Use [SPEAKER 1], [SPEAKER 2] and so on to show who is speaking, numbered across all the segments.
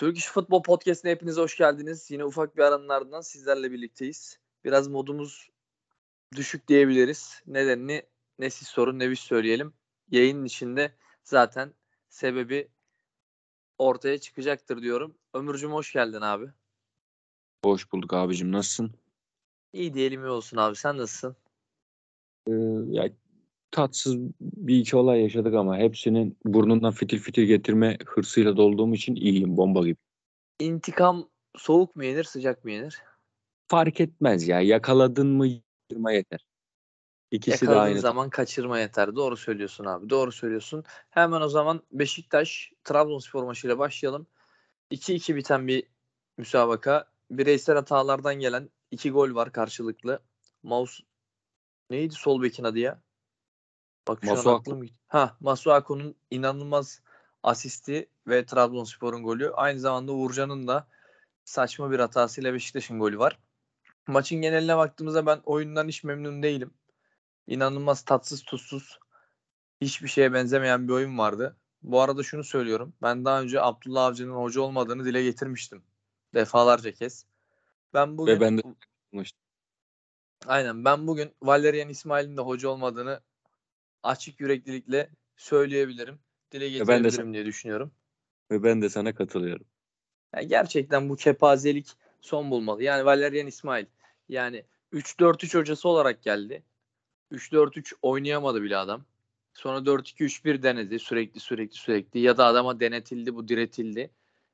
[SPEAKER 1] Türk İş Futbol Podcast'ine hepiniz hoş geldiniz. Yine ufak bir aranın ardından sizlerle birlikteyiz. Biraz modumuz düşük diyebiliriz. Nedenini ne siz sorun ne biz söyleyelim. Yayının içinde zaten sebebi ortaya çıkacaktır diyorum. Ömürcüm hoş geldin abi.
[SPEAKER 2] Hoş bulduk abicim. Nasılsın?
[SPEAKER 1] İyi diyelim iyi olsun abi. Sen nasılsın?
[SPEAKER 2] Ee, ya tatsız bir iki olay yaşadık ama hepsinin burnundan fitil fitil getirme hırsıyla dolduğum için iyiyim bomba gibi.
[SPEAKER 1] İntikam soğuk mu yenir sıcak mı yenir?
[SPEAKER 2] Fark etmez ya. Yakaladın mı yırma yeter. İkisi de
[SPEAKER 1] Yakaladığın
[SPEAKER 2] aynı.
[SPEAKER 1] zaman kaçırma yeter. Doğru söylüyorsun abi. Doğru söylüyorsun. Hemen o zaman Beşiktaş Trabzonspor maçıyla başlayalım. 2-2 biten bir müsabaka. Bireysel hatalardan gelen iki gol var karşılıklı. Maus neydi sol bekin adı ya? Bak şu
[SPEAKER 2] Masuaku.
[SPEAKER 1] an aklım gitti. Ha, Masuaku'nun inanılmaz asisti ve Trabzonspor'un golü. Aynı zamanda Uğurcan'ın da saçma bir hatasıyla Beşiktaş'ın golü var. Maçın geneline baktığımızda ben oyundan hiç memnun değilim. İnanılmaz tatsız tuzsuz hiçbir şeye benzemeyen bir oyun vardı. Bu arada şunu söylüyorum. Ben daha önce Abdullah Avcı'nın hoca olmadığını dile getirmiştim. Defalarca kez. Ben bugün
[SPEAKER 2] Ve ben de
[SPEAKER 1] Aynen ben bugün Valerian İsmail'in de hoca olmadığını açık yüreklilikle söyleyebilirim. Dile
[SPEAKER 2] ben de
[SPEAKER 1] getirebilirim diye düşünüyorum.
[SPEAKER 2] ve ben de sana katılıyorum.
[SPEAKER 1] Yani gerçekten bu kepazelik son bulmalı. Yani Valerian İsmail yani 3-4-3 hocası olarak geldi. 3-4-3 oynayamadı bile adam. Sonra 4-2-3-1 denedi sürekli sürekli sürekli ya da adama denetildi bu diretildi.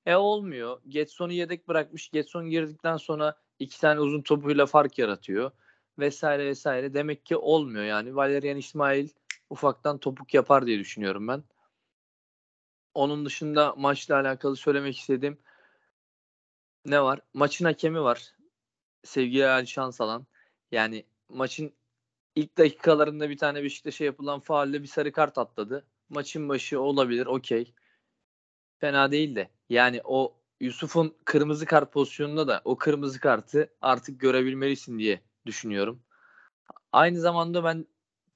[SPEAKER 1] E olmuyor. Getson'u yedek bırakmış. Getson girdikten sonra iki tane uzun topuyla fark yaratıyor. Vesaire vesaire. Demek ki olmuyor yani. Valerian İsmail ufaktan topuk yapar diye düşünüyorum ben. Onun dışında maçla alakalı söylemek istediğim ne var? Maçın hakemi var. Sevgili Ali Şansalan. Yani maçın ilk dakikalarında bir tane Beşiktaş'a yapılan faulle bir sarı kart atladı. Maçın başı olabilir okey. Fena değil de. Yani o Yusuf'un kırmızı kart pozisyonunda da o kırmızı kartı artık görebilmelisin diye düşünüyorum. Aynı zamanda ben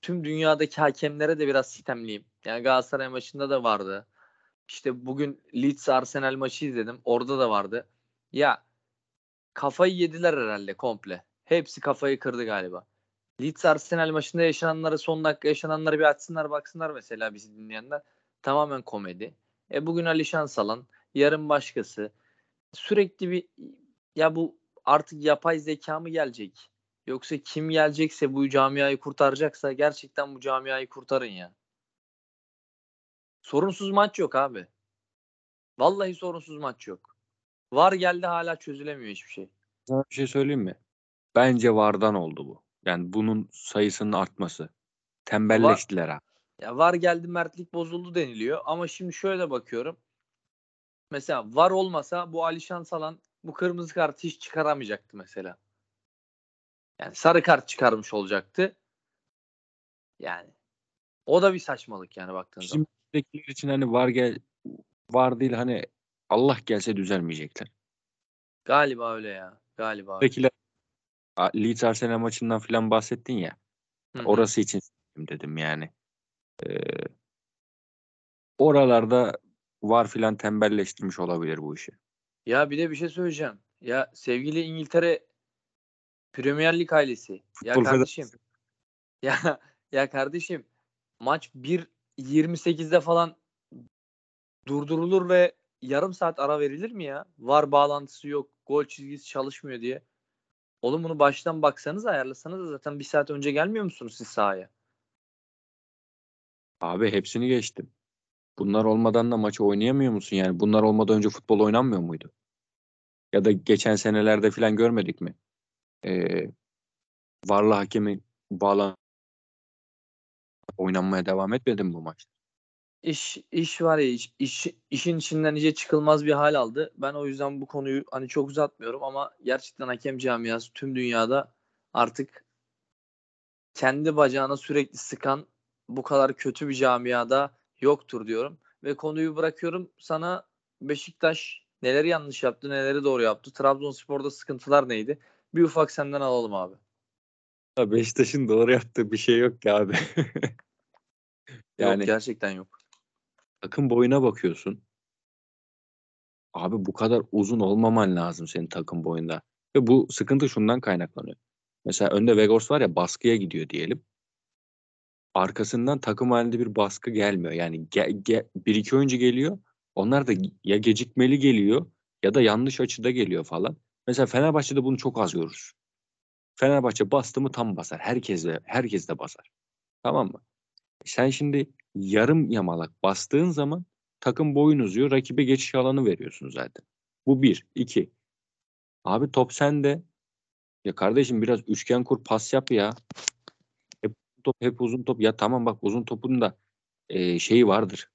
[SPEAKER 1] tüm dünyadaki hakemlere de biraz sitemliyim. Yani Galatasaray maçında da vardı. İşte bugün Leeds Arsenal maçı izledim. Orada da vardı. Ya kafayı yediler herhalde komple. Hepsi kafayı kırdı galiba. Leeds Arsenal maçında yaşananları son dakika yaşananları bir açsınlar baksınlar mesela bizi dinleyenler. Tamamen komedi. E bugün Ali Şansalan, yarın başkası. Sürekli bir ya bu artık yapay zeka mı gelecek? Yoksa kim gelecekse bu camiayı kurtaracaksa gerçekten bu camiayı kurtarın ya. Sorunsuz maç yok abi. Vallahi sorunsuz maç yok. Var geldi hala çözülemiyor hiçbir şey.
[SPEAKER 2] Sana bir şey söyleyeyim mi? Bence vardan oldu bu. Yani bunun sayısının artması. Tembelleştiler ha.
[SPEAKER 1] Ya var geldi mertlik bozuldu deniliyor ama şimdi şöyle bakıyorum. Mesela var olmasa bu Alişan Salan bu kırmızı kartı hiç çıkaramayacaktı mesela. Yani sarı kart çıkarmış olacaktı. Yani o da bir saçmalık yani baktığın zaman.
[SPEAKER 2] Bizim için hani var gel var değil hani Allah gelse düzelmeyecekler.
[SPEAKER 1] Galiba öyle ya. Galiba. öyle.
[SPEAKER 2] A- Leeds Arsenal maçından falan bahsettin ya.
[SPEAKER 1] Hı hı.
[SPEAKER 2] Orası için dedim yani. Ee, oralarda var filan tembelleştirmiş olabilir bu işi.
[SPEAKER 1] Ya bir de bir şey söyleyeceğim. Ya sevgili İngiltere Premier Lig ailesi. Ya
[SPEAKER 2] Futbol
[SPEAKER 1] kardeşim. Ya ya kardeşim maç 1.28'de falan durdurulur ve yarım saat ara verilir mi ya? Var bağlantısı yok. Gol çizgisi çalışmıyor diye. Oğlum bunu baştan baksanız ayarlasanız da zaten bir saat önce gelmiyor musunuz siz sahaya?
[SPEAKER 2] Abi hepsini geçtim. Bunlar olmadan da maçı oynayamıyor musun? Yani bunlar olmadan önce futbol oynanmıyor muydu? Ya da geçen senelerde filan görmedik mi? Ee, varlı hakemin bağlan oynanmaya devam etmedi mi bu maç?
[SPEAKER 1] İş iş var ya iş, iş- işin içinden iyice çıkılmaz bir hal aldı. Ben o yüzden bu konuyu hani çok uzatmıyorum ama gerçekten hakem camiası tüm dünyada artık kendi bacağına sürekli sıkan bu kadar kötü bir camiada yoktur diyorum. Ve konuyu bırakıyorum sana Beşiktaş neleri yanlış yaptı, neleri doğru yaptı. Trabzonspor'da sıkıntılar neydi? Bir ufak senden alalım abi.
[SPEAKER 2] Ya Beşiktaş'ın doğru yaptığı bir şey yok ki abi.
[SPEAKER 1] Yok
[SPEAKER 2] yani
[SPEAKER 1] gerçekten yok.
[SPEAKER 2] takım boyuna bakıyorsun. Abi bu kadar uzun olmaman lazım senin takım boyunda. Ve bu sıkıntı şundan kaynaklanıyor. Mesela önde Vegors var ya baskıya gidiyor diyelim. Arkasından takım halinde bir baskı gelmiyor. Yani ge, ge, bir iki oyuncu geliyor. Onlar da ya gecikmeli geliyor ya da yanlış açıda geliyor falan. Mesela Fenerbahçe'de bunu çok az görürüz. Fenerbahçe bastı mı tam basar. Herkes de, herkes de basar. Tamam mı? Sen şimdi yarım yamalak bastığın zaman takım boyun uzuyor. Rakibe geçiş alanı veriyorsun zaten. Bu bir. iki. Abi top sende. Ya kardeşim biraz üçgen kur pas yap ya. Hep top hep uzun top. Ya tamam bak uzun topun da e, şeyi vardır.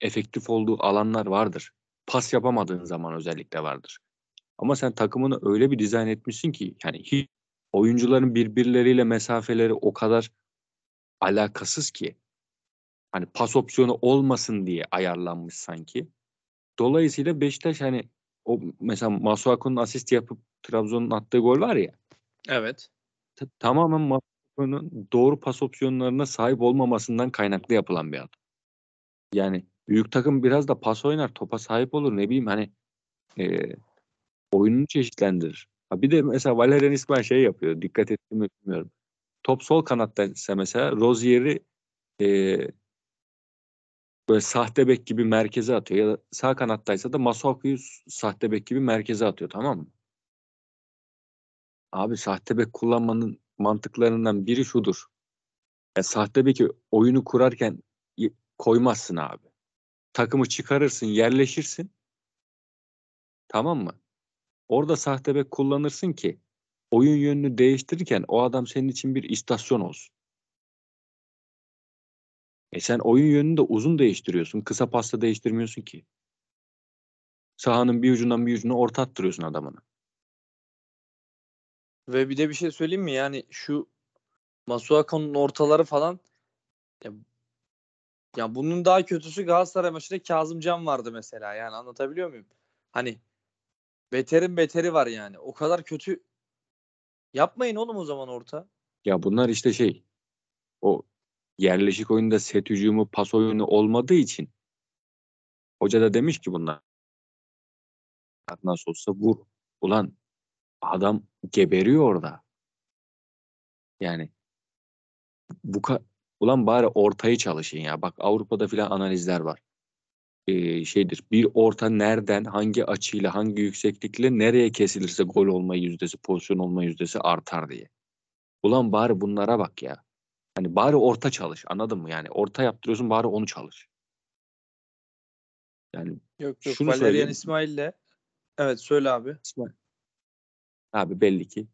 [SPEAKER 2] Efektif olduğu alanlar vardır. Pas yapamadığın zaman özellikle vardır. Ama sen takımını öyle bir dizayn etmişsin ki yani hiç oyuncuların birbirleriyle mesafeleri o kadar alakasız ki. Hani pas opsiyonu olmasın diye ayarlanmış sanki. Dolayısıyla Beşiktaş hani o mesela Masuaku'nun asist yapıp Trabzon'un attığı gol var ya.
[SPEAKER 1] Evet.
[SPEAKER 2] T- tamamen Masuaku'nun doğru pas opsiyonlarına sahip olmamasından kaynaklı yapılan bir hata. Yani büyük takım biraz da pas oynar, topa sahip olur ne bileyim hani e, oyununu çeşitlendirir. Ha bir de mesela Valerian İsmail şey yapıyor. Dikkat ettim mi bilmiyorum. Top sol kanattaysa mesela Rozier'i e, böyle sahte bek gibi merkeze atıyor. Ya da sağ kanattaysa da Masuaku'yu sahte bek gibi merkeze atıyor tamam mı? Abi sahte bek kullanmanın mantıklarından biri şudur. Ya sahte beki oyunu kurarken koymazsın abi. Takımı çıkarırsın, yerleşirsin. Tamam mı? Orada sahte bek kullanırsın ki oyun yönünü değiştirirken o adam senin için bir istasyon olsun. E sen oyun yönünü de uzun değiştiriyorsun. Kısa pasta değiştirmiyorsun ki. Sahanın bir ucundan bir ucuna orta attırıyorsun adamına.
[SPEAKER 1] Ve bir de bir şey söyleyeyim mi? Yani şu Masuaku'nun ortaları falan ya, ya bunun daha kötüsü Galatasaray maçında Kazımcan vardı mesela. Yani anlatabiliyor muyum? Hani beterin beteri var yani. O kadar kötü yapmayın oğlum o zaman orta.
[SPEAKER 2] Ya bunlar işte şey o yerleşik oyunda set hücumu pas oyunu olmadığı için hoca da demiş ki bunlar nasıl olsa vur. Ulan adam geberiyor orada. Yani bu ulan bari ortayı çalışın ya. Bak Avrupa'da filan analizler var. Ee, şeydir. Bir orta nereden, hangi açıyla, hangi yükseklikle nereye kesilirse gol olma yüzdesi, pozisyon olma yüzdesi artar diye. Ulan bari bunlara bak ya. Hani bari orta çalış. Anladın mı? Yani orta yaptırıyorsun bari onu çalış. Yani
[SPEAKER 1] yok yok şunu Valerian İsmail'le evet söyle abi. İsmail.
[SPEAKER 2] Abi belli ki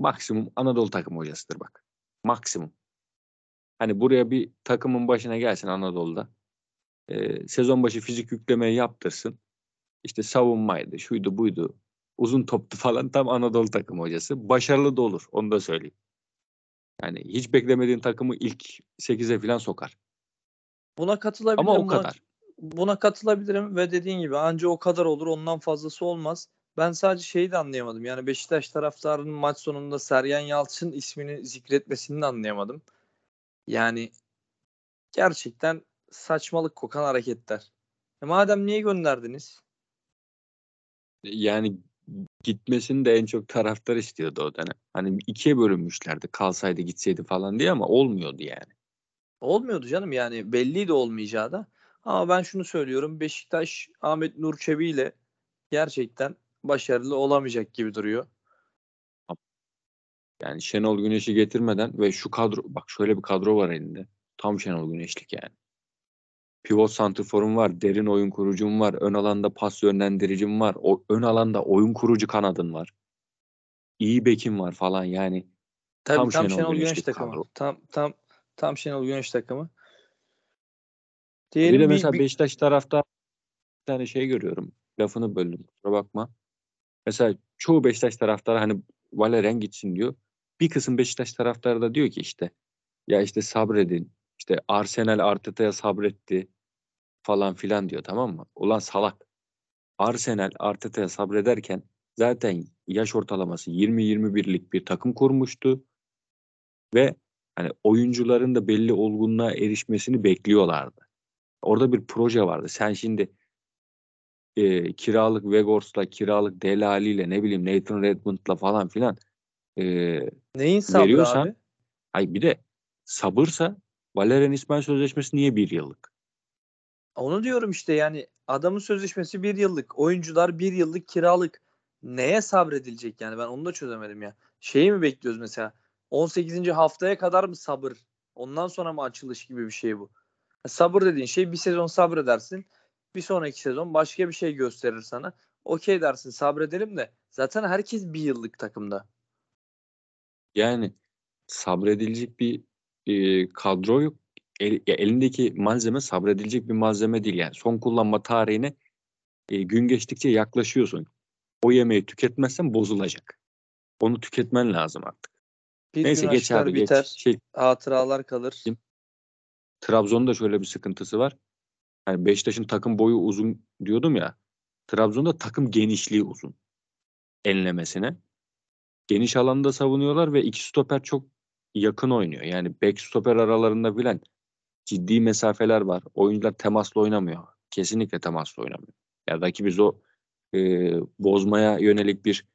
[SPEAKER 2] maksimum Anadolu takım hocasıdır bak. Maksimum. Hani buraya bir takımın başına gelsin Anadolu'da. Ee, sezon başı fizik yüklemeyi yaptırsın. İşte savunmaydı, şuydu buydu. Uzun toptu falan tam Anadolu takım hocası. Başarılı da olur. Onu da söyleyeyim. Yani hiç beklemediğin takımı ilk 8'e falan sokar.
[SPEAKER 1] Buna katılabilirim.
[SPEAKER 2] Ama o kadar.
[SPEAKER 1] Buna katılabilirim ve dediğin gibi anca o kadar olur. Ondan fazlası olmaz. Ben sadece şeyi de anlayamadım. Yani Beşiktaş taraftarının maç sonunda Sergen Yalçın ismini zikretmesini de anlayamadım. Yani gerçekten saçmalık kokan hareketler. E madem niye gönderdiniz?
[SPEAKER 2] Yani gitmesini de en çok taraftar istiyordu o dönem. Hani ikiye bölünmüşlerdi kalsaydı gitseydi falan diye ama olmuyordu yani.
[SPEAKER 1] Olmuyordu canım yani belliydi olmayacağı da. Ama ben şunu söylüyorum Beşiktaş Ahmet Nur Çebi ile gerçekten başarılı olamayacak gibi duruyor.
[SPEAKER 2] Yani Şenol Güneş'i getirmeden ve şu kadro bak şöyle bir kadro var elinde. Tam Şenol Güneşlik yani. Pivot santrforum var, derin oyun kurucum var, ön alanda pas yönlendiricim var, o ön alanda oyun kurucu kanadın var. İyi bekim var falan yani.
[SPEAKER 1] Tabii, tam, tam Şenol, Şenol Güneş takımı. Kadro. Tam tam tam Şenol Güneş takımı.
[SPEAKER 2] Diyelim bir de mesela bir, Beşiktaş tarafta bir tane şey görüyorum. Lafını böldüm. Kusura bakma. Mesela çoğu Beşiktaş taraftarı hani Valerian gitsin diyor. Bir kısım Beşiktaş taraftarı da diyor ki işte ya işte sabredin. İşte Arsenal Arteta'ya sabretti falan filan diyor tamam mı? Ulan salak. Arsenal Arteta'ya sabrederken zaten yaş ortalaması 20-21'lik bir takım kurmuştu. Ve hani oyuncuların da belli olgunluğa erişmesini bekliyorlardı. Orada bir proje vardı. Sen şimdi e, kiralık Vegors'la, kiralık Delali ile ne bileyim Nathan Redmond'la falan filan e,
[SPEAKER 1] Neyin sabrı
[SPEAKER 2] veriyorsan-
[SPEAKER 1] abi?
[SPEAKER 2] Hay bir de sabırsa Valerian İsmail sözleşmesi niye bir yıllık?
[SPEAKER 1] Onu diyorum işte yani adamın sözleşmesi bir yıllık. Oyuncular bir yıllık kiralık. Neye sabredilecek yani ben onu da çözemedim ya. Şeyi mi bekliyoruz mesela? 18. haftaya kadar mı sabır? Ondan sonra mı açılış gibi bir şey bu? Sabır dediğin şey bir sezon sabredersin. Bir sonraki sezon başka bir şey gösterir sana. Okey dersin sabredelim de. Zaten herkes bir yıllık takımda.
[SPEAKER 2] Yani sabredilecek bir e, kadro yok. El- ya elindeki malzeme sabredilecek bir malzeme değil yani. Son kullanma tarihine e, gün geçtikçe yaklaşıyorsun. O yemeği tüketmezsen bozulacak. Onu tüketmen lazım artık.
[SPEAKER 1] Bir
[SPEAKER 2] Neyse geç abi geç.
[SPEAKER 1] biter.
[SPEAKER 2] Şey,
[SPEAKER 1] Hatıralar kalır.
[SPEAKER 2] Kim? Trabzon'da şöyle bir sıkıntısı var. Hani Beşiktaş'ın takım boyu uzun diyordum ya. Trabzon'da takım genişliği uzun. Enlemesine. Geniş alanda savunuyorlar ve iki stoper çok yakın oynuyor. Yani bek stoper aralarında bilen ciddi mesafeler var. Oyuncular temaslı oynamıyor. Kesinlikle temaslı oynamıyor. Ya rakibi biz o e, bozmaya yönelik bir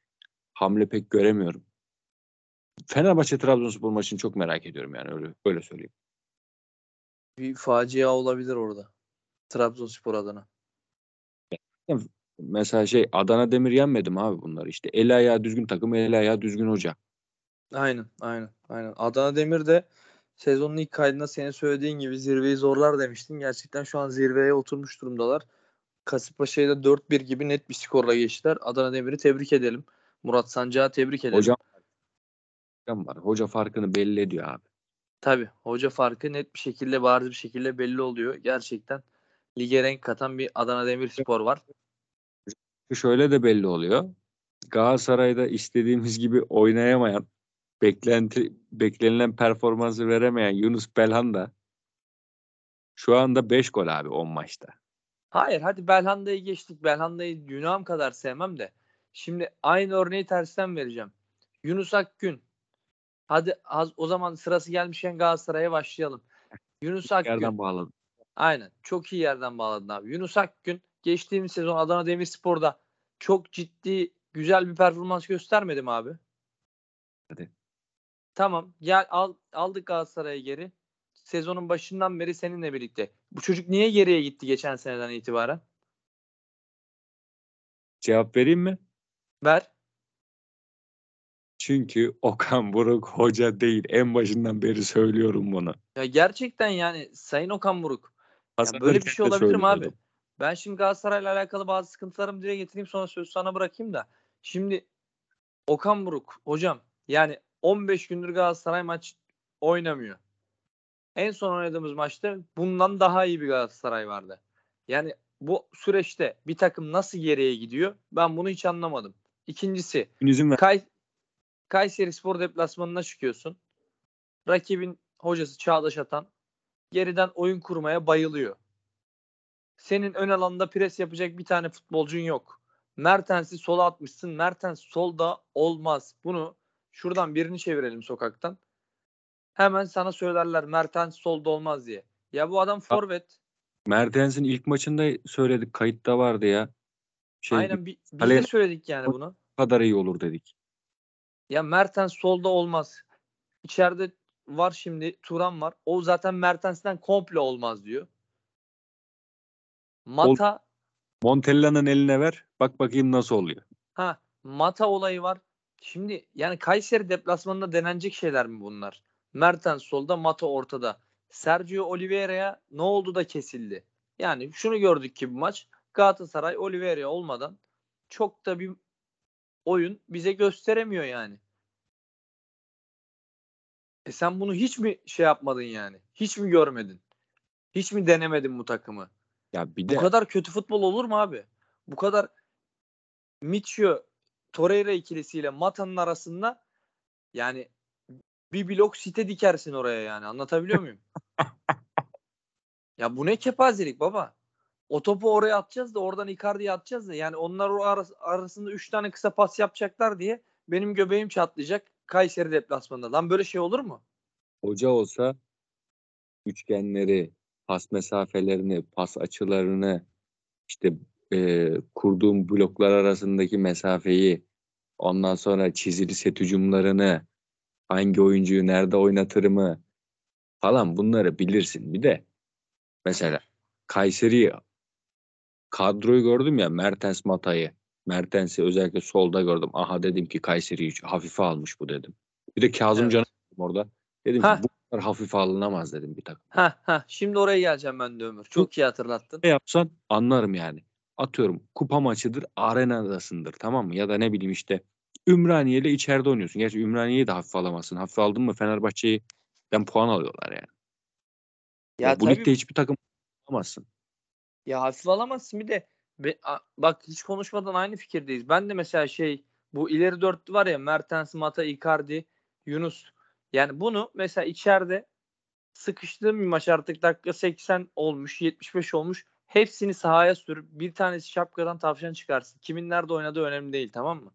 [SPEAKER 2] hamle pek göremiyorum. Fenerbahçe Trabzonspor maçını çok merak ediyorum yani öyle öyle söyleyeyim.
[SPEAKER 1] Bir facia olabilir orada. Trabzonspor adına.
[SPEAKER 2] Mesela şey Adana Demir yenmedim abi bunlar işte. El ayağı düzgün takım, el ayağı düzgün hoca.
[SPEAKER 1] Aynen, aynen, aynen. Adana Demir de sezonun ilk kaydında senin söylediğin gibi zirveyi zorlar demiştin. Gerçekten şu an zirveye oturmuş durumdalar. Kasımpaşa'yı da 4-1 gibi net bir skorla geçtiler. Adana Demir'i tebrik edelim. Murat Sancak'ı tebrik edelim.
[SPEAKER 2] Hocam hocam var. Hoca farkını belli ediyor abi.
[SPEAKER 1] Tabii. Hoca farkı net bir şekilde, bariz bir şekilde belli oluyor. Gerçekten lige renk katan bir Adana Demirspor var.
[SPEAKER 2] Şöyle de belli oluyor. Galatasaray'da istediğimiz gibi oynayamayan, beklenti beklenilen performansı veremeyen Yunus Belhanda şu anda 5 gol abi 10 maçta.
[SPEAKER 1] Hayır hadi Belhanda'yı geçtik. Belhanda'yı Yunam kadar sevmem de. Şimdi aynı örneği tersten vereceğim. Yunus Akgün. Hadi az, o zaman sırası gelmişken Galatasaray'a başlayalım. Yunus Akgün.
[SPEAKER 2] Yerden bağladım.
[SPEAKER 1] Aynen. Çok iyi yerden bağladın abi. Yunus Akgün geçtiğimiz sezon Adana Demirspor'da çok ciddi güzel bir performans göstermedi mi abi?
[SPEAKER 2] Hadi.
[SPEAKER 1] Tamam. Gel al, aldık Galatasaray'a geri. Sezonun başından beri seninle birlikte. Bu çocuk niye geriye gitti geçen seneden itibaren?
[SPEAKER 2] Cevap vereyim mi?
[SPEAKER 1] Ver.
[SPEAKER 2] Çünkü Okan Buruk hoca değil. En başından beri söylüyorum bunu.
[SPEAKER 1] Ya gerçekten yani Sayın Okan Buruk. Ya
[SPEAKER 2] Hazırlanırken
[SPEAKER 1] böyle bir şey olabilir mi abi? Ben şimdi Galatasaray'la alakalı bazı sıkıntılarımı dile getireyim sonra sözü sana bırakayım da. Şimdi Okan Buruk hocam yani 15 gündür Galatasaray maç oynamıyor. En son oynadığımız maçta bundan daha iyi bir Galatasaray vardı. Yani bu süreçte bir takım nasıl geriye gidiyor ben bunu hiç anlamadım. İkincisi. Kay Kayseri Spor deplasmanına çıkıyorsun. Rakibin hocası Çağdaş Atan geriden oyun kurmaya bayılıyor. Senin ön alanda pres yapacak bir tane futbolcun yok. Mertens'i sola atmışsın. Mertens solda olmaz. Bunu şuradan birini çevirelim sokaktan. Hemen sana söylerler Mertens solda olmaz diye. Ya bu adam forvet.
[SPEAKER 2] Mertens'in ilk maçında söyledik. Kayıtta vardı ya. Şey
[SPEAKER 1] Aynen bi- biz de
[SPEAKER 2] kaleye-
[SPEAKER 1] söyledik yani bunu.
[SPEAKER 2] bu kadar iyi olur dedik.
[SPEAKER 1] Ya Mertens solda olmaz. İçeride var şimdi Turan var. O zaten Mertens'ten komple olmaz diyor. Mata
[SPEAKER 2] Montella'nın eline ver. Bak bakayım nasıl oluyor.
[SPEAKER 1] ha Mata olayı var. Şimdi yani Kayseri deplasmanında denenecek şeyler mi bunlar? Mertens solda, Mata ortada. Sergio Oliveira'ya ne oldu da kesildi? Yani şunu gördük ki bu maç Galatasaray Oliveira olmadan çok da bir oyun bize gösteremiyor yani. E sen bunu hiç mi şey yapmadın yani? Hiç mi görmedin? Hiç mi denemedin bu takımı?
[SPEAKER 2] Ya bir
[SPEAKER 1] Bu
[SPEAKER 2] de
[SPEAKER 1] kadar kötü futbol olur mu abi? Bu kadar Michio Torreira ikilisiyle Mata'nın arasında yani bir blok site dikersin oraya yani. Anlatabiliyor muyum? ya bu ne kepazelik baba? O topu oraya atacağız da oradan Icardi'ye atacağız da yani onlar o aras- arasında 3 tane kısa pas yapacaklar diye benim göbeğim çatlayacak Kayseri deplasmanında. Lan böyle şey olur mu?
[SPEAKER 2] hoca olsa üçgenleri, pas mesafelerini, pas açılarını, işte e, kurduğum bloklar arasındaki mesafeyi ondan sonra çizili set hücumlarını hangi oyuncuyu nerede oynatırımı falan bunları bilirsin. Bir de mesela Kayseri kadroyu gördüm ya Mertens Mata'yı. Mertens'i özellikle solda gördüm. Aha dedim ki Kayseri'yi hafife almış bu dedim. Bir de Kazım
[SPEAKER 1] Evet.
[SPEAKER 2] Can'ı orada. Dedim
[SPEAKER 1] Heh.
[SPEAKER 2] ki bu kadar hafife alınamaz dedim bir takım.
[SPEAKER 1] Ha ha şimdi oraya geleceğim ben de Ömür. Çok iyi hatırlattın.
[SPEAKER 2] Ne yapsan anlarım yani. Atıyorum kupa maçıdır arenadasındır tamam mı? Ya da ne bileyim işte Ümraniye ile içeride oynuyorsun. Gerçi Ümraniye'yi de hafife alamazsın. Hafife aldın mı Fenerbahçe'den puan alıyorlar yani.
[SPEAKER 1] Ya
[SPEAKER 2] bu
[SPEAKER 1] tabii
[SPEAKER 2] ligde hiçbir takım alamazsın.
[SPEAKER 1] Ya hafife alamazsın bir de be- a- bak hiç konuşmadan aynı fikirdeyiz. Ben de mesela şey bu ileri dörtlü var ya Mertens, Mata, Icardi, Yunus. Yani bunu mesela içeride sıkıştığım bir maç artık dakika 80 olmuş, 75 olmuş. Hepsini sahaya sür. Bir tanesi şapkadan tavşan çıkarsın. Kimin nerede oynadığı önemli değil tamam mı?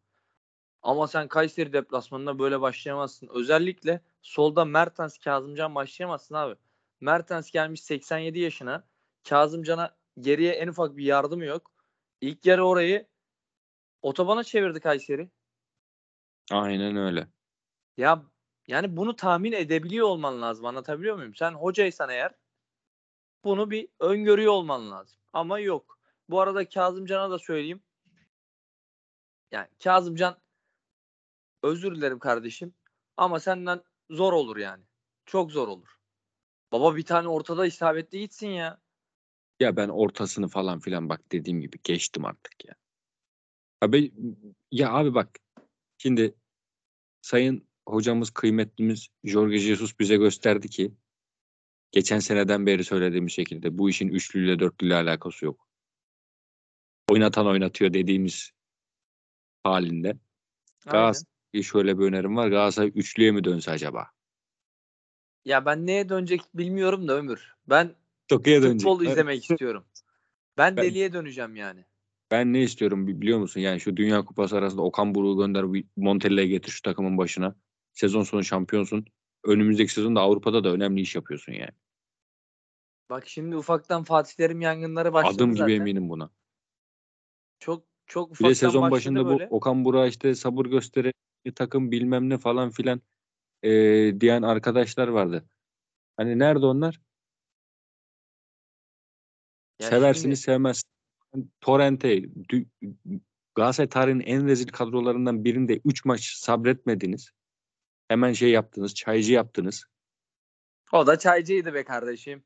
[SPEAKER 1] Ama sen Kayseri deplasmanına böyle başlayamazsın. Özellikle solda Mertens, Kazımcan başlayamazsın abi. Mertens gelmiş 87 yaşına. Kazımcan'a geriye en ufak bir yardımı yok. İlk yarı orayı otobana çevirdi Kayseri.
[SPEAKER 2] Aynen öyle.
[SPEAKER 1] Ya yani bunu tahmin edebiliyor olman lazım. Anlatabiliyor muyum? Sen hocaysan eğer bunu bir öngörüyor olman lazım. Ama yok. Bu arada Kazımcan'a da söyleyeyim. Yani Kazımcan özür dilerim kardeşim ama senden zor olur yani. Çok zor olur. Baba bir tane ortada isabetli gitsin ya.
[SPEAKER 2] Ya ben ortasını falan filan bak dediğim gibi geçtim artık ya. Abi ya abi bak şimdi sayın hocamız kıymetlimiz Jorge Jesus bize gösterdi ki geçen seneden beri söylediğim şekilde bu işin üçlüyle dörtlüyle alakası yok. Oynatan oynatıyor dediğimiz halinde.
[SPEAKER 1] Aynen.
[SPEAKER 2] Galatasaray şöyle bir önerim var. Galatasaray üçlüye mi dönse acaba?
[SPEAKER 1] Ya ben neye dönecek bilmiyorum da Ömür. Ben
[SPEAKER 2] Çok iyi dönecek.
[SPEAKER 1] futbol izlemek istiyorum. Ben,
[SPEAKER 2] Ben-
[SPEAKER 1] deliye döneceğim yani.
[SPEAKER 2] Ben ne istiyorum bi- biliyor musun? Yani şu Dünya Kupası arasında Okan Buruk'u gönder bir Montella'ya getir şu takımın başına. Sezon sonu şampiyonsun. Önümüzdeki sezonda Avrupa'da da önemli iş yapıyorsun yani.
[SPEAKER 1] Bak şimdi ufaktan Fatih Terim yangınları başladı
[SPEAKER 2] Adım gibi
[SPEAKER 1] zaten.
[SPEAKER 2] eminim buna.
[SPEAKER 1] Çok çok
[SPEAKER 2] Bir
[SPEAKER 1] ufaktan
[SPEAKER 2] de sezon başında
[SPEAKER 1] böyle.
[SPEAKER 2] bu Okan Burak'a işte sabır gösteri takım bilmem ne falan filan eee, diyen arkadaşlar vardı. Hani nerede onlar?
[SPEAKER 1] Ya
[SPEAKER 2] Seversiniz
[SPEAKER 1] şimdi-
[SPEAKER 2] sevmez. Torrent'e Galatasaray tarihinin en rezil kadrolarından birinde 3 maç sabretmediniz. Hemen şey yaptınız, çaycı yaptınız.
[SPEAKER 1] O da çaycıydı be kardeşim.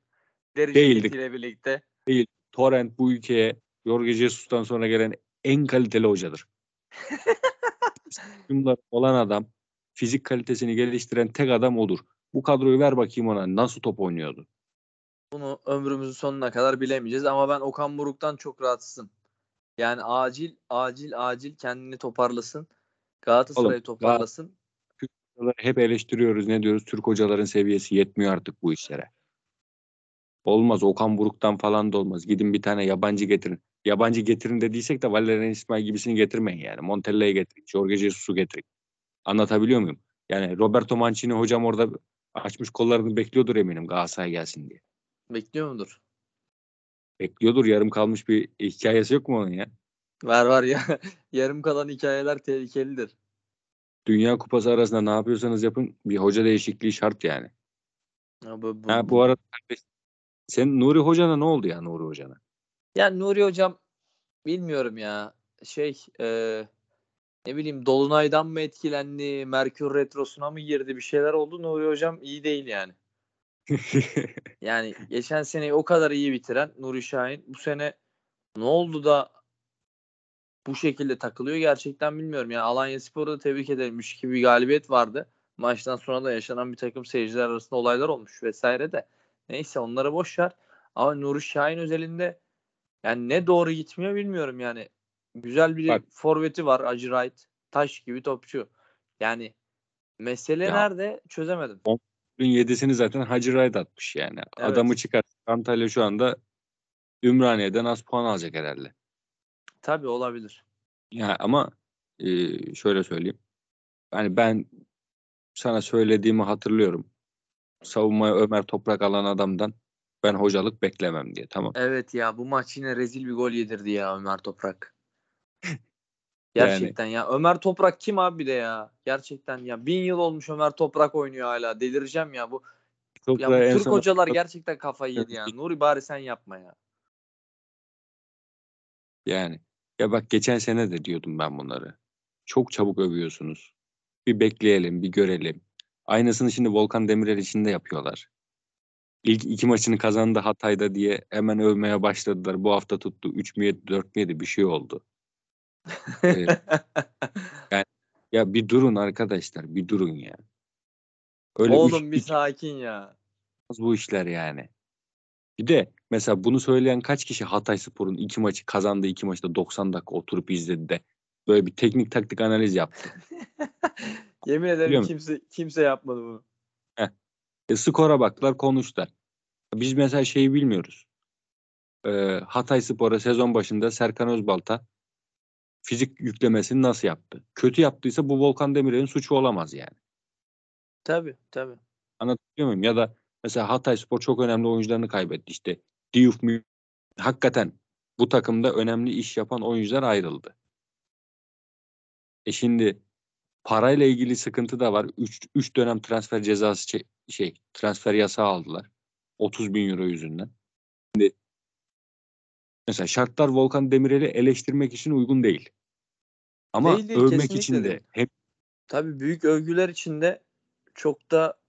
[SPEAKER 1] Ceketiyle birlikte.
[SPEAKER 2] Torrent bu ülkeye Jorge Jesus'tan sonra gelen en kaliteli hocadır. Bunlar olan adam, fizik kalitesini geliştiren tek adam odur. Bu kadroyu ver bakayım ona nasıl top oynuyordu.
[SPEAKER 1] Bunu ömrümüzün sonuna kadar bilemeyeceğiz ama ben Okan Buruk'tan çok rahatsızım. Yani acil acil acil kendini toparlasın. Galatasaray'ı
[SPEAKER 2] Oğlum,
[SPEAKER 1] toparlasın.
[SPEAKER 2] Hep eleştiriyoruz ne diyoruz Türk hocaların seviyesi yetmiyor artık bu işlere. Olmaz Okan Buruk'tan falan da olmaz. Gidin bir tane yabancı getirin. Yabancı getirin dediysek de Valerian İsmail gibisini getirmeyin yani. Montella'yı getirin. Jorge Jesus'u getirin. Anlatabiliyor muyum? Yani Roberto Mancini hocam orada açmış kollarını bekliyordur eminim Galatasaray gelsin diye.
[SPEAKER 1] Bekliyor mudur?
[SPEAKER 2] Bekliyordur yarım kalmış bir hikayesi yok mu onun ya?
[SPEAKER 1] Var var ya. Yarım kalan hikayeler tehlikelidir.
[SPEAKER 2] Dünya Kupası arasında ne yapıyorsanız yapın bir hoca değişikliği şart yani.
[SPEAKER 1] Ya bu, bu-
[SPEAKER 2] Ha, bu arada sen Nuri Hoca'na ne oldu ya Nuri Hoca'na?
[SPEAKER 1] Ya Nuri hocam bilmiyorum ya. Şey e, ne bileyim Dolunay'dan mı etkilendi? Merkür Retrosu'na mı girdi? Bir şeyler oldu. Nuri hocam iyi değil yani. Yani geçen seneyi o kadar iyi bitiren Nuri Şahin bu sene ne oldu da bu şekilde takılıyor gerçekten bilmiyorum. Yani Alanya Spor'u da tebrik edelim. 3-2 bir galibiyet vardı. Maçtan sonra da yaşanan bir takım seyirciler arasında olaylar olmuş vesaire de. Neyse onları boş ver. Ama Nuri Şahin özelinde yani ne doğru gitmiyor bilmiyorum yani. Güzel bir
[SPEAKER 2] Bak.
[SPEAKER 1] forveti var Acı Wright. Taş gibi topçu. Yani mesele
[SPEAKER 2] Ya.
[SPEAKER 1] nerede çözemedim.
[SPEAKER 2] Dün yedisini zaten Hacı Raid atmış yani.
[SPEAKER 1] Evet.
[SPEAKER 2] Adamı çıkar. Antalya şu anda Ümraniye'den az puan alacak herhalde.
[SPEAKER 1] Tabii olabilir.
[SPEAKER 2] Ya ama e, şöyle söyleyeyim. Yani ben sana söylediğimi hatırlıyorum. Savunmaya Ömer Toprak alan adamdan Ben hocalık beklemem diye. Tamam.
[SPEAKER 1] Evet ya bu maç yine rezil bir gol yedirdi ya Ömer Toprak. Gerçekten ya. Ömer Toprak kim abi de ya? Gerçekten ya. Bin yıl olmuş Ömer Toprak oynuyor hala. Delireceğim ya bu.
[SPEAKER 2] Çok
[SPEAKER 1] Ya bu Türk hocalar gerçekten kafayı yedi ya. Nuri bari sen yapma ya.
[SPEAKER 2] Yani ya bak geçen sene de diyordum ben bunları. Çok çabuk övüyorsunuz. Bir bekleyelim, bir görelim. Aynısını şimdi Volkan Demirel için de yapıyorlar. İlk iki maçını kazandı Hatay'da diye hemen övmeye başladılar. Bu hafta tuttu. 3 mü yedi, 4 mü yedi bir şey oldu. Evet. Ya bir durun arkadaşlar, bir durun ya. Öyle üç-
[SPEAKER 1] Oğlum bir
[SPEAKER 2] iki-
[SPEAKER 1] sakin ya.
[SPEAKER 2] bu işler yani. Bir de mesela bunu söyleyen kaç kişi Hatay Spor'un iki maçı kazandığı iki maçta 90 dakika oturup izledi de böyle bir teknik taktik analiz yaptı.
[SPEAKER 1] Yemin ederim
[SPEAKER 2] Biliyor musun?
[SPEAKER 1] kimse kimse yapmadı bunu.
[SPEAKER 2] E, skora baktılar konuştular. Biz mesela şeyi bilmiyoruz. Ee, Hatay Spor'a sezon başında Serkan Özbalta fizik yüklemesini nasıl yaptı? Kötü yaptıysa bu Volkan Demirel'in suçu olamaz yani.
[SPEAKER 1] Tabii tabii.
[SPEAKER 2] Anlatabiliyor muyum? Ya da mesela Hatay Spor çok önemli oyuncularını kaybetti. İşte Diouf Mü- hakikaten bu takımda önemli iş yapan oyuncular ayrıldı. E şimdi parayla ilgili sıkıntı da var. 3 dönem transfer cezası şey transfer yasağı aldılar. 30 bin euro yüzünden. Şimdi mesela şartlar Volkan Demirel'i eleştirmek için uygun değil. Ama
[SPEAKER 1] Değil, değil,
[SPEAKER 2] övmek için de hep
[SPEAKER 1] Tabii büyük övgüler içinde çok da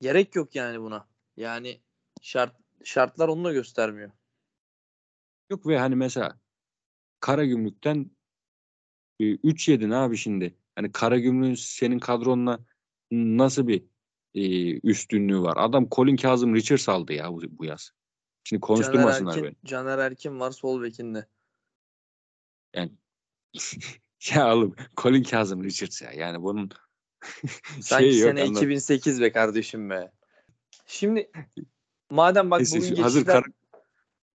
[SPEAKER 1] gerek yok yani buna. Yani şart şartlar onu da göstermiyor.
[SPEAKER 2] yok ve hani mesela Karagümrük'ten 3 yedin abi şimdi. Hani Karagümrük'ün senin kadronla nasıl bir e, üstünlüğü var? Adam Colin Kazım Richards aldı ya bu, bu yaz. Şimdi konuşturmasınlar
[SPEAKER 1] Caner
[SPEAKER 2] beni.
[SPEAKER 1] Erkin, Caner Erkin var sol bekinde.
[SPEAKER 2] Yani ya oğlum Colin Kazım Richards ya. Yani bunun
[SPEAKER 1] Sanki
[SPEAKER 2] yok.
[SPEAKER 1] sene
[SPEAKER 2] anlat-
[SPEAKER 1] 2008 be kardeşim be. Şimdi madem bak bugün
[SPEAKER 2] şu- hazır
[SPEAKER 1] geçişler
[SPEAKER 2] kara-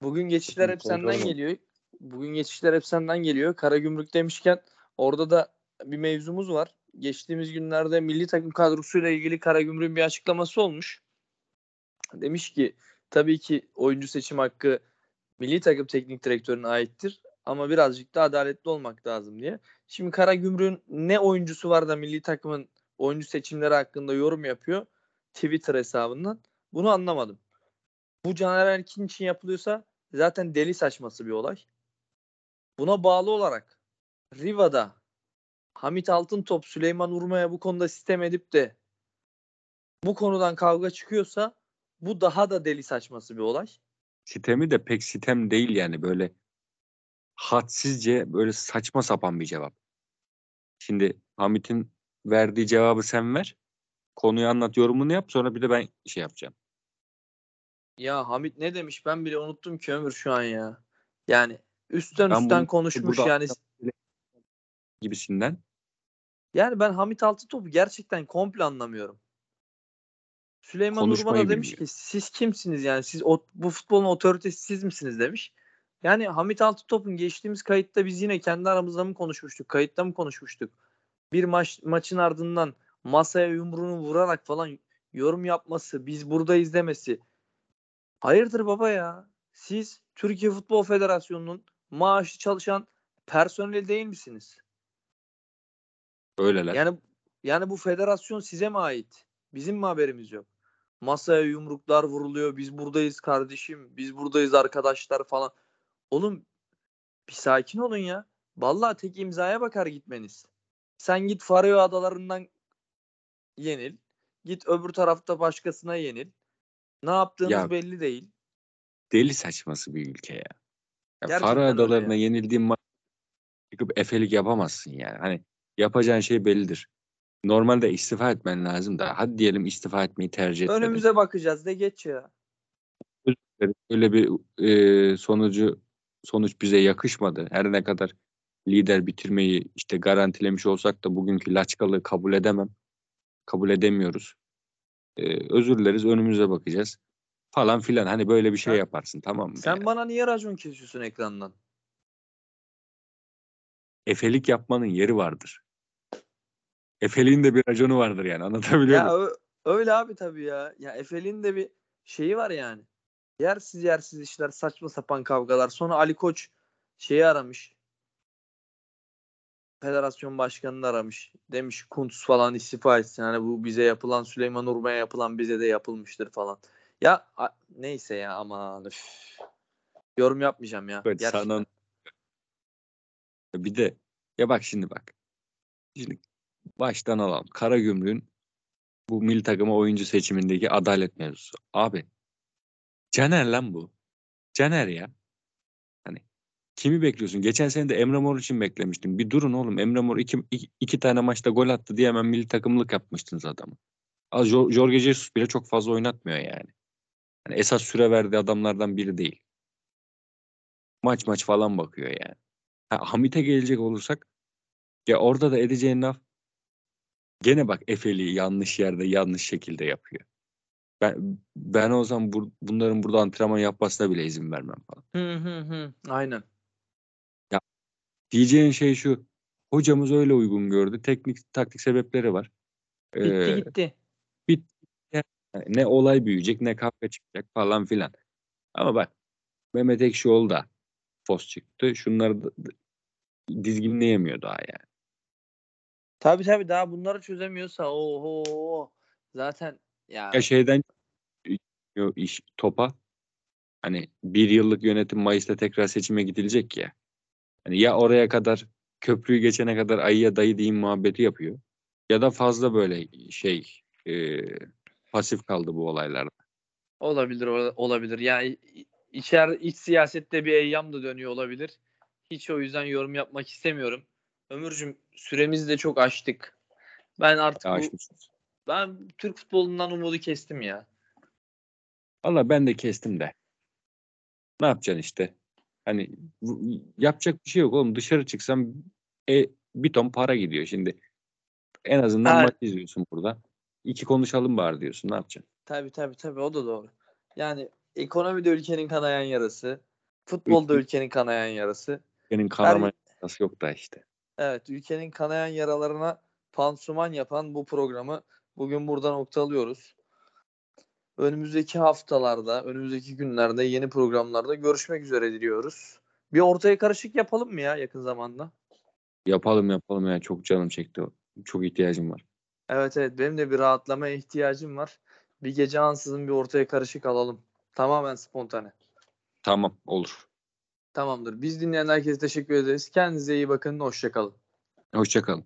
[SPEAKER 1] bugün geçişler hep senden geliyor. Bugün geçişler hep senden geliyor. Karagümrük demişken orada da bir mevzumuz var. Geçtiğimiz günlerde milli takım kadrosuyla ilgili Karagümrük'ün bir açıklaması olmuş. Demiş ki tabii ki oyuncu seçim hakkı milli takım teknik direktörüne aittir ama birazcık da adaletli olmak lazım diye. Şimdi Karagümrük'ün ne oyuncusu var da milli takımın oyuncu seçimleri hakkında yorum yapıyor Twitter hesabından. Bunu anlamadım. Bu Caner Erkin için yapılıyorsa zaten deli saçması bir olay. Buna bağlı olarak Riva'da Hamit Altıntop Süleyman Urma'ya bu konuda sistem edip de bu konudan kavga çıkıyorsa bu daha da deli saçması bir olay.
[SPEAKER 2] Sitemi de pek sitem değil yani böyle hadsizce böyle saçma sapan bir cevap. Şimdi Hamit'in verdiği cevabı sen ver. Konuyu anlat, yorumunu yap. Sonra bir de ben şey yapacağım.
[SPEAKER 1] Ya Hamit ne demiş ben bile unuttum ki Ömür şu an ya. Yani üstten
[SPEAKER 2] Ben
[SPEAKER 1] üstten
[SPEAKER 2] bunu
[SPEAKER 1] konuşmuş yani.
[SPEAKER 2] Gibisinden.
[SPEAKER 1] Yani ben Hamit Altıntop'u gerçekten komple anlamıyorum. Süleyman da demiş ki siz kimsiniz yani siz o, bu futbolun otoritesi siz misiniz demiş. Yani Hamit Altıntop'un geçtiğimiz kayıtta biz yine kendi aramızda mı konuşmuştuk? Kayıtta mı konuşmuştuk? Bir maç maçın ardından masaya yumruğunu vurarak falan yorum yapması, biz burada izlemesi. Hayırdır baba ya? Siz Türkiye Futbol Federasyonu'nun maaşlı çalışan personeli değil misiniz?
[SPEAKER 2] Öyleler.
[SPEAKER 1] Yani yani bu federasyon size mi ait? Bizim mi haberimiz yok? Masaya yumruklar vuruluyor. Biz buradayız kardeşim. Biz buradayız arkadaşlar falan. Oğlum bir sakin olun ya. Vallahi tek imzaya bakar gitmeniz. Sen git Faroe Adalarından yenil. Git öbür tarafta başkasına yenil. Ne yaptığınız
[SPEAKER 2] Ya-
[SPEAKER 1] belli değil.
[SPEAKER 2] Deli saçması bir ülke ya. ya Faroe Adalarına
[SPEAKER 1] ya.
[SPEAKER 2] yenildiğin maç çıkıp efelik yapamazsın yani. Hani yapacağın şey bellidir. Normalde istifa etmen lazım da hadi diyelim istifa etmeyi tercih etmedin.
[SPEAKER 1] Önümüze bakacağız de geç ya.
[SPEAKER 2] Öyle bir e, sonucu sonuç bize yakışmadı. Her ne kadar lider bitirmeyi işte garantilemiş olsak da bugünkü laçkalığı kabul edemem. Kabul edemiyoruz. E, özür dileriz önümüze bakacağız. Falan filan hani böyle bir şey
[SPEAKER 1] Sen-
[SPEAKER 2] yaparsın tamam mı?
[SPEAKER 1] Sen
[SPEAKER 2] yani?
[SPEAKER 1] bana niye racon kesiyorsun ekrandan?
[SPEAKER 2] Efelik yapmanın yeri vardır. Efeliğin de bir raconu vardır yani anlatabiliyor
[SPEAKER 1] Ya
[SPEAKER 2] muyum?
[SPEAKER 1] ö- öyle abi tabii ya. Ya Efe'nin de bir şeyi var yani. Yersiz yersiz işler, saçma sapan kavgalar. Sonra Ali Koç şeyi aramış. Federasyon başkanını aramış. Demiş Kuntz falan istifa etsin. Hani bu bize yapılan Süleyman Urma'ya yapılan bize de yapılmıştır falan. Ya a- neyse ya aman üf. Yorum yapmayacağım ya.
[SPEAKER 2] Evet,
[SPEAKER 1] Gerçekten.
[SPEAKER 2] sana bir de ya bak şimdi bak. Şimdi baştan alalım. Karagümrük'ün bu milli takıma oyuncu seçimindeki adalet mevzusu. Abi Caner lan bu. Caner ya. Hani kimi bekliyorsun? Geçen sene de Emre Mor için beklemiştim. Bir durun oğlum. Emre Mor iki, iki, iki tane maçta gol attı diye hemen milli takımlık yapmıştınız adamı. Az Jo- Jorge Jesus bile çok fazla oynatmıyor yani. Hani esas süre verdiği adamlardan biri değil. Maç maç falan bakıyor yani. Ha, Hamit'e gelecek olursak ya orada da edeceğin laf gene bak Efeli yanlış yerde yanlış şekilde yapıyor. Ben ben o zaman bur- bunların burada antrenman yapmasına bile izin vermem falan.
[SPEAKER 1] Hı hı hı. Aynen.
[SPEAKER 2] Diyeceğin şey şu. Hocamız öyle uygun gördü. Teknik taktik sebepleri var.
[SPEAKER 1] Bitti
[SPEAKER 2] Ee,
[SPEAKER 1] gitti.
[SPEAKER 2] Yani ne olay büyüyecek ne kavga çıkacak falan filan. Ama bak Mehmet Ekşioğlu da fos çıktı. Şunları da- dizginleyemiyor daha yani.
[SPEAKER 1] Tabii tabii daha bunları çözemiyorsa oho zaten ya
[SPEAKER 2] Ya şeyden iş topa hani bir yıllık yönetim Mayıs'ta tekrar seçime gidilecek ya. Hani ya oraya kadar köprüyü geçene kadar ayıya dayı diyeyim muhabbeti yapıyor. Ya da fazla böyle şey e, pasif kaldı bu olaylarda.
[SPEAKER 1] olabilir ola- olabilir. Yani içer iç siyasette bir eyyam da dönüyor olabilir. Hiç o yüzden yorum yapmak istemiyorum. Ömürcüm süremizi de çok aştık. Ben artık bu, ben Türk futbolundan umudu kestim ya.
[SPEAKER 2] Valla ben de kestim de. Ne yapacaksın işte? Hani yapacak bir şey yok oğlum. Dışarı çıksam e, bir ton para gidiyor şimdi. En azından
[SPEAKER 1] Ha.
[SPEAKER 2] maç izliyorsun burada. İki konuşalım bari diyorsun. Ne yapacaksın?
[SPEAKER 1] Tabii tabii tabii o da doğru. Yani ekonomi de ülkenin kanayan yarası. Futbol da
[SPEAKER 2] Ülke-
[SPEAKER 1] ülkenin kanayan yarası.
[SPEAKER 2] Senin kanama nasıl yok da işte.
[SPEAKER 1] Evet, ülkenin kanayan yaralarına pansuman yapan bu programı bugün burada noktalıyoruz. Önümüzdeki haftalarda, önümüzdeki günlerde yeni programlarda görüşmek üzere diliyoruz. Bir ortaya karışık yapalım mı ya yakın zamanda?
[SPEAKER 2] Yapalım yapalım ya. Çok canım çekti. Çok ihtiyacım var.
[SPEAKER 1] Evet evet benim de bir rahatlamaya ihtiyacım var. Bir gece ansızın bir ortaya karışık alalım. Tamamen spontane.
[SPEAKER 2] Tamam olur.
[SPEAKER 1] Tamamdır. Biz dinleyen herkese teşekkür ederiz. Kendinize iyi bakın. Hoşçakalın.
[SPEAKER 2] Hoşça kalın.